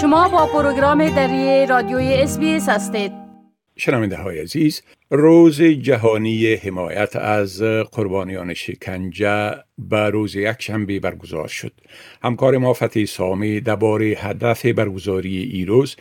شما با پروگرام دری رادیوی اس هستید. شنونده های عزیز روز جهانی حمایت از قربانیان شکنجه به روز یک شنبه برگزار شد. همکار ما فتح سامی درباره هدف برگزاری ای روز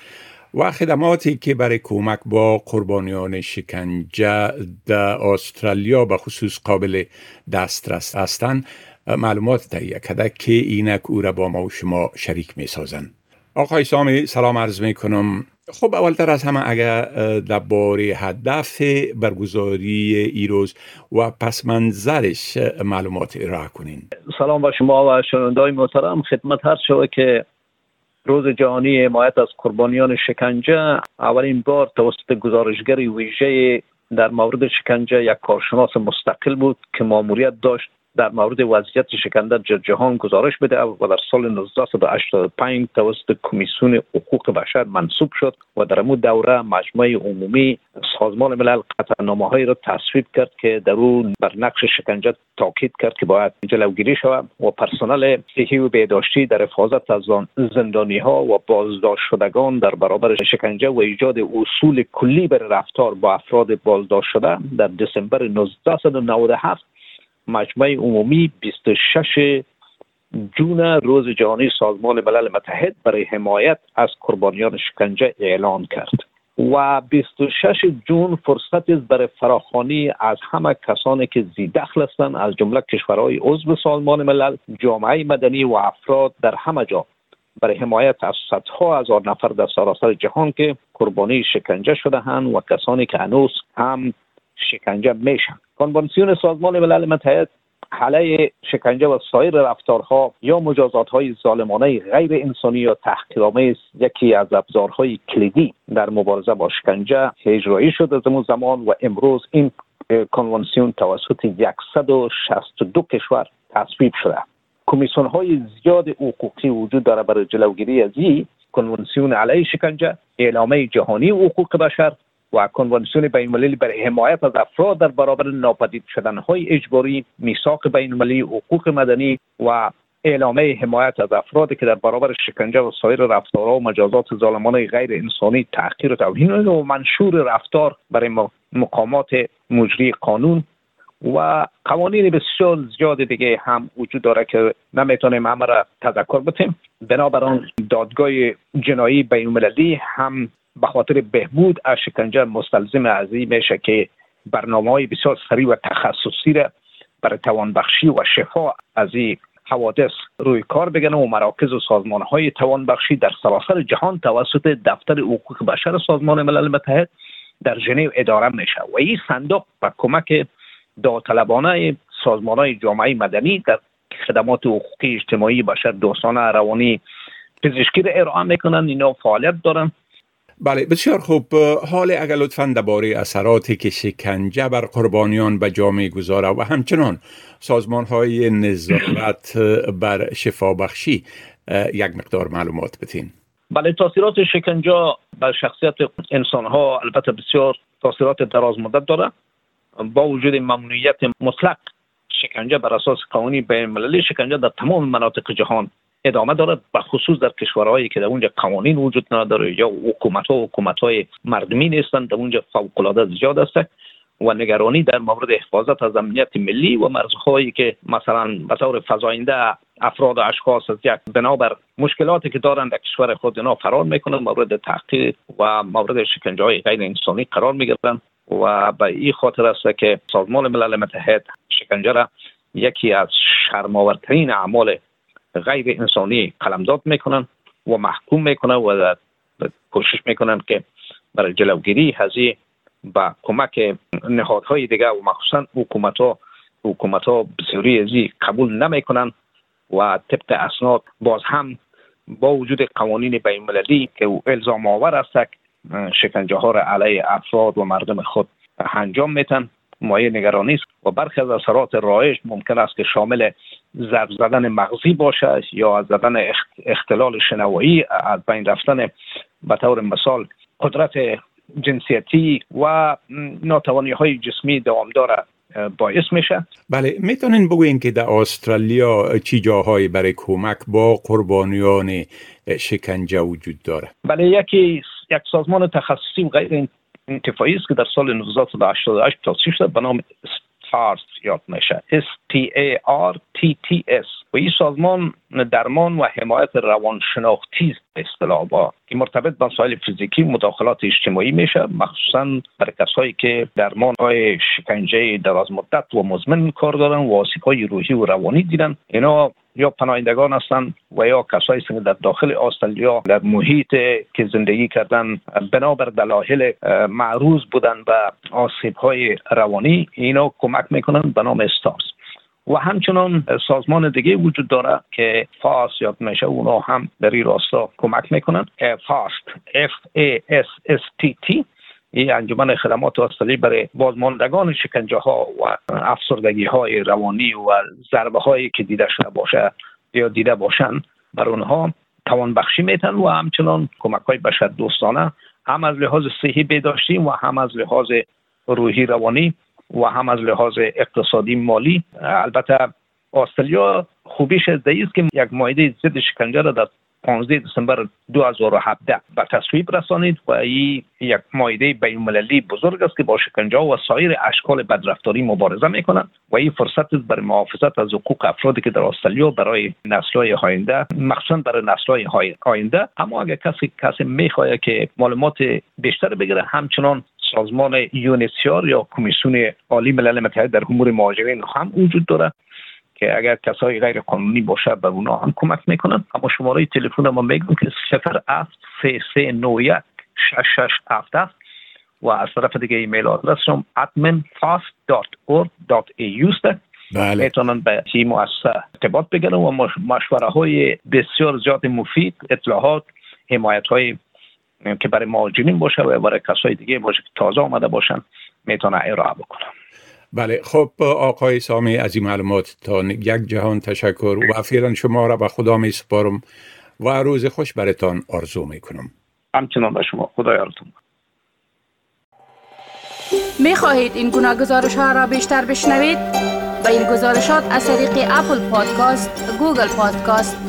و خدماتی که برای کمک با قربانیان شکنجه در استرالیا به خصوص قابل دسترس هستند معلومات تهیه کرده که اینک او را با ما و شما شریک می سازند آقای سامی سلام عرض می کنم خب اولتر از همه اگر درباره هدف برگزاری ایروز و پس منظرش معلومات ارائه کنین. سلام با شما و شنوندای محترم. خدمت هر شوه که روز جهانی حمایت از قربانیان شکنجه اولین بار توسط گزارشگری ویژه در مورد شکنجه یک کارشناس مستقل بود که ماموریت داشت. در مورد وضعیت شکنجه در جهان گزارش بده و در سال 1985 توسط کمیسیون حقوق بشر منصوب شد و در مو دوره مجمع عمومی سازمان ملل قطعنامه هایی را تصویب کرد که در اون بر نقش شکنجه تاکید کرد که باید جلوگیری شود و پرسنل صحی و بهداشتی در حفاظت از زندانی ها و بازداشت شدگان در برابر شکنجه و ایجاد اصول کلی بر رفتار با افراد بازداشت شده در دسامبر 1997 مجمع عمومی 26 جون روز جهانی سازمان ملل متحد برای حمایت از قربانیان شکنجه اعلان کرد. و 26 جون فرصت است برای فراخوانی از همه کسانی که زیدخل هستند از جمله کشورهای عضو سازمان ملل جامعه مدنی و افراد در همه جا. برای حمایت از صدها هزار نفر در سراسر جهان که قربانی شکنجه شده هند و کسانی که هنوز هم شکنجه میشن کنوانسیون سازمان ملل متحد حله شکنجه و سایر رفتارها یا مجازات های ظالمانه غیر انسانی یا تحقیرآمیز یکی از ابزارهای کلیدی در مبارزه با شکنجه اجرایی شد. از اون زمان و امروز این کنوانسیون توسط 162 کشور تصویب شده. کمیسیون های زیاد حقوقی وجود داره برای جلوگیری از این کنوانسیون علیه شکنجه. اعلامه جهانی حقوق بشر و کنوانسیون بین المللی برای حمایت از افراد در برابر ناپدید شدن های اجباری میثاق بین المللی حقوق مدنی و اعلامه حمایت از افرادی که در برابر شکنجه و سایر رفتارها و مجازات ظالمانه غیر انسانی تحقیر و توهین و منشور رفتار برای مقامات مجری قانون و قوانین بسیار زیاد دیگه هم وجود داره که نمی‌تونیم همه را تذکر بتیم. بنابراین دادگاه جنایی بین المللی هم به خاطر بهبود از شکنجه مستلزم از این میشه که برنامه های بسیار سریع و تخصصی را برای توانبخشی و شفا از این حوادث روی کار بگنه و مراکز و سازمان های توانبخشی در سراسر جهان توسط دفتر حقوق بشر سازمان ملل متحد در ژنو اداره میشه. و این صندوق به کمک داوطلبانه سازمان های جامعه مدنی در خدمات حقوقی اجتماعی بشر دوستانه روانی پزشکی را ارائه می‌کنن اینا فعالیت دارن. بله بسیار خوب. حال اگر لطفا درباره اثراتی که شکنجه بر قربانیان به جامعه گذاره و همچنان سازمان های نظارت بر شفابخشی یک مقدار معلومات بتین. بله تاثیرات شکنجه بر شخصیت انسان ها البته بسیار تاثیرات دراز مدت داره. با وجود ممنوعیت مطلق شکنجه بر اساس قوانین بین المللی شکنجه در تمام مناطق جهان ادامه داره به خصوص در کشورهایی که در اونجا قوانین وجود نداره یا حکومت ها حکومت های مردمی نیستند در اونجا فوق زیاد است. و نگرانی در مورد حفاظت از امنیت ملی و مرزهایی که مثلا به طور فزاینده افراد و اشخاص از یک بنابر مشکلاتی که دارند در کشور خود اینا فرار می‌کنند مورد تحقیق و مورد شکنجه های غیر انسانی قرار می‌گیرند و به این خاطر است که سازمان ملل متحد شکنجه را یکی از شرماورترین اعمال غیر انسانی قلمداد می‌کنن و محکوم می‌کنن و کوشش می‌کنن که برای جلوگیری هزی با کمک نهادهای دیگه و مخصوصا حکومت ها حکومت ها بسیاری ازی قبول نمی‌کنن و طبق اسناد باز هم با وجود قوانین بین المللی که الزام آور است شکنجه ها را علیه افراد و مردم خود انجام میتن مایه نگرانی است و برخی از اثرات رایج ممکن است که شامل ضرب زدن مغزی باشه یا از زدن اختلال شنوایی از بین رفتن به طور مثال قدرت جنسیتی و ناتوانی های جسمی دوامدار باعث میشه. بله می‌تونین بگوین که در استرالیا چی جاهایی برای کمک با قربانیان شکنجه وجود داره؟ بله یکی یک سازمان تخصصی و غیر انتفاعی که در سال 1988 تاسیس شده به نام STARS یاد میشه S T A R T T S. و این سازمان درمان و حمایت روانشناختی اصطلاح با که مرتبط با مسائل فیزیکی مداخلات اجتماعی میشه مخصوصا برای کسایی که درمان های شکنجه دراز مدت و مزمن کار دارن و آسیب های روحی و روانی دیدن. اینا یا پناهندگان هستند و یا کسایی که در داخل استرالیا در محیط که زندگی کردن بنابر دلایل معروض بودن به آسیب های روانی اینا کمک می‌کنن به نام استارز. و همچنان سازمان دیگه وجود داره که فاس یاد میشه اونا هم در این راستا کمک می‌کنن. فاست F A S S T T این انجمن خدمات استرالی برای بازماندگان شکنجه ها و افسردگی های روانی و ضربه هایی که دیده شده باشه یا دیده باشن بر اونها توان بخشی میتن و همچنان کمک های بشر دوستانه هم از لحاظ صحی بداشتی و هم از لحاظ روحی روانی و هم از لحاظ اقتصادی مالی. البته استرالیا خوبیش از است که یک مایده ضد شکنجه را در 15 دسامبر 2017 به تصویب رسانید و این یک مایده بین بزرگ است که با شکنجه و سایر اشکال بدرفتاری مبارزه می‌کنند و این فرصت است برای محافظت از حقوق افرادی که در استرالیا برای نسل‌های آینده مخصوصا برای نسل‌های آینده. اما اگر کسی کسی می‌خواهد که معلومات بیشتر بگیره همچنان سازمان یونیسیار یا کمیسیون عالی ملل متحد در امور مهاجرین هم وجود داره که اگر کسای غیر قانونی باشه به اونا هم کمک می‌کنن اما شماره تلفن ما میگم که 07331 6677 و از طرف دیگه ایمیل آدرسم adminfast.org.au است بله. می‌تونن به این مؤسسه ارتباط بگیرن و مشوره های بسیار زیاد مفید اطلاعات حمایت های که برای مهاجرین باشه و برای کسای دیگه باشه که تازه آمده باشن می‌تونه ارائه بکنن بله خب آقای سامی از این معلومات تا یک جهان تشکر و فعلا شما را به خدا می سپارم و روز خوش برتان آرزو می کنم همچنان به شما. خدا یارتون می خواهید این گناه گزارش ها را بیشتر بشنوید؟ با این گزارشات از طریق اپل پادکاست، گوگل پادکاست،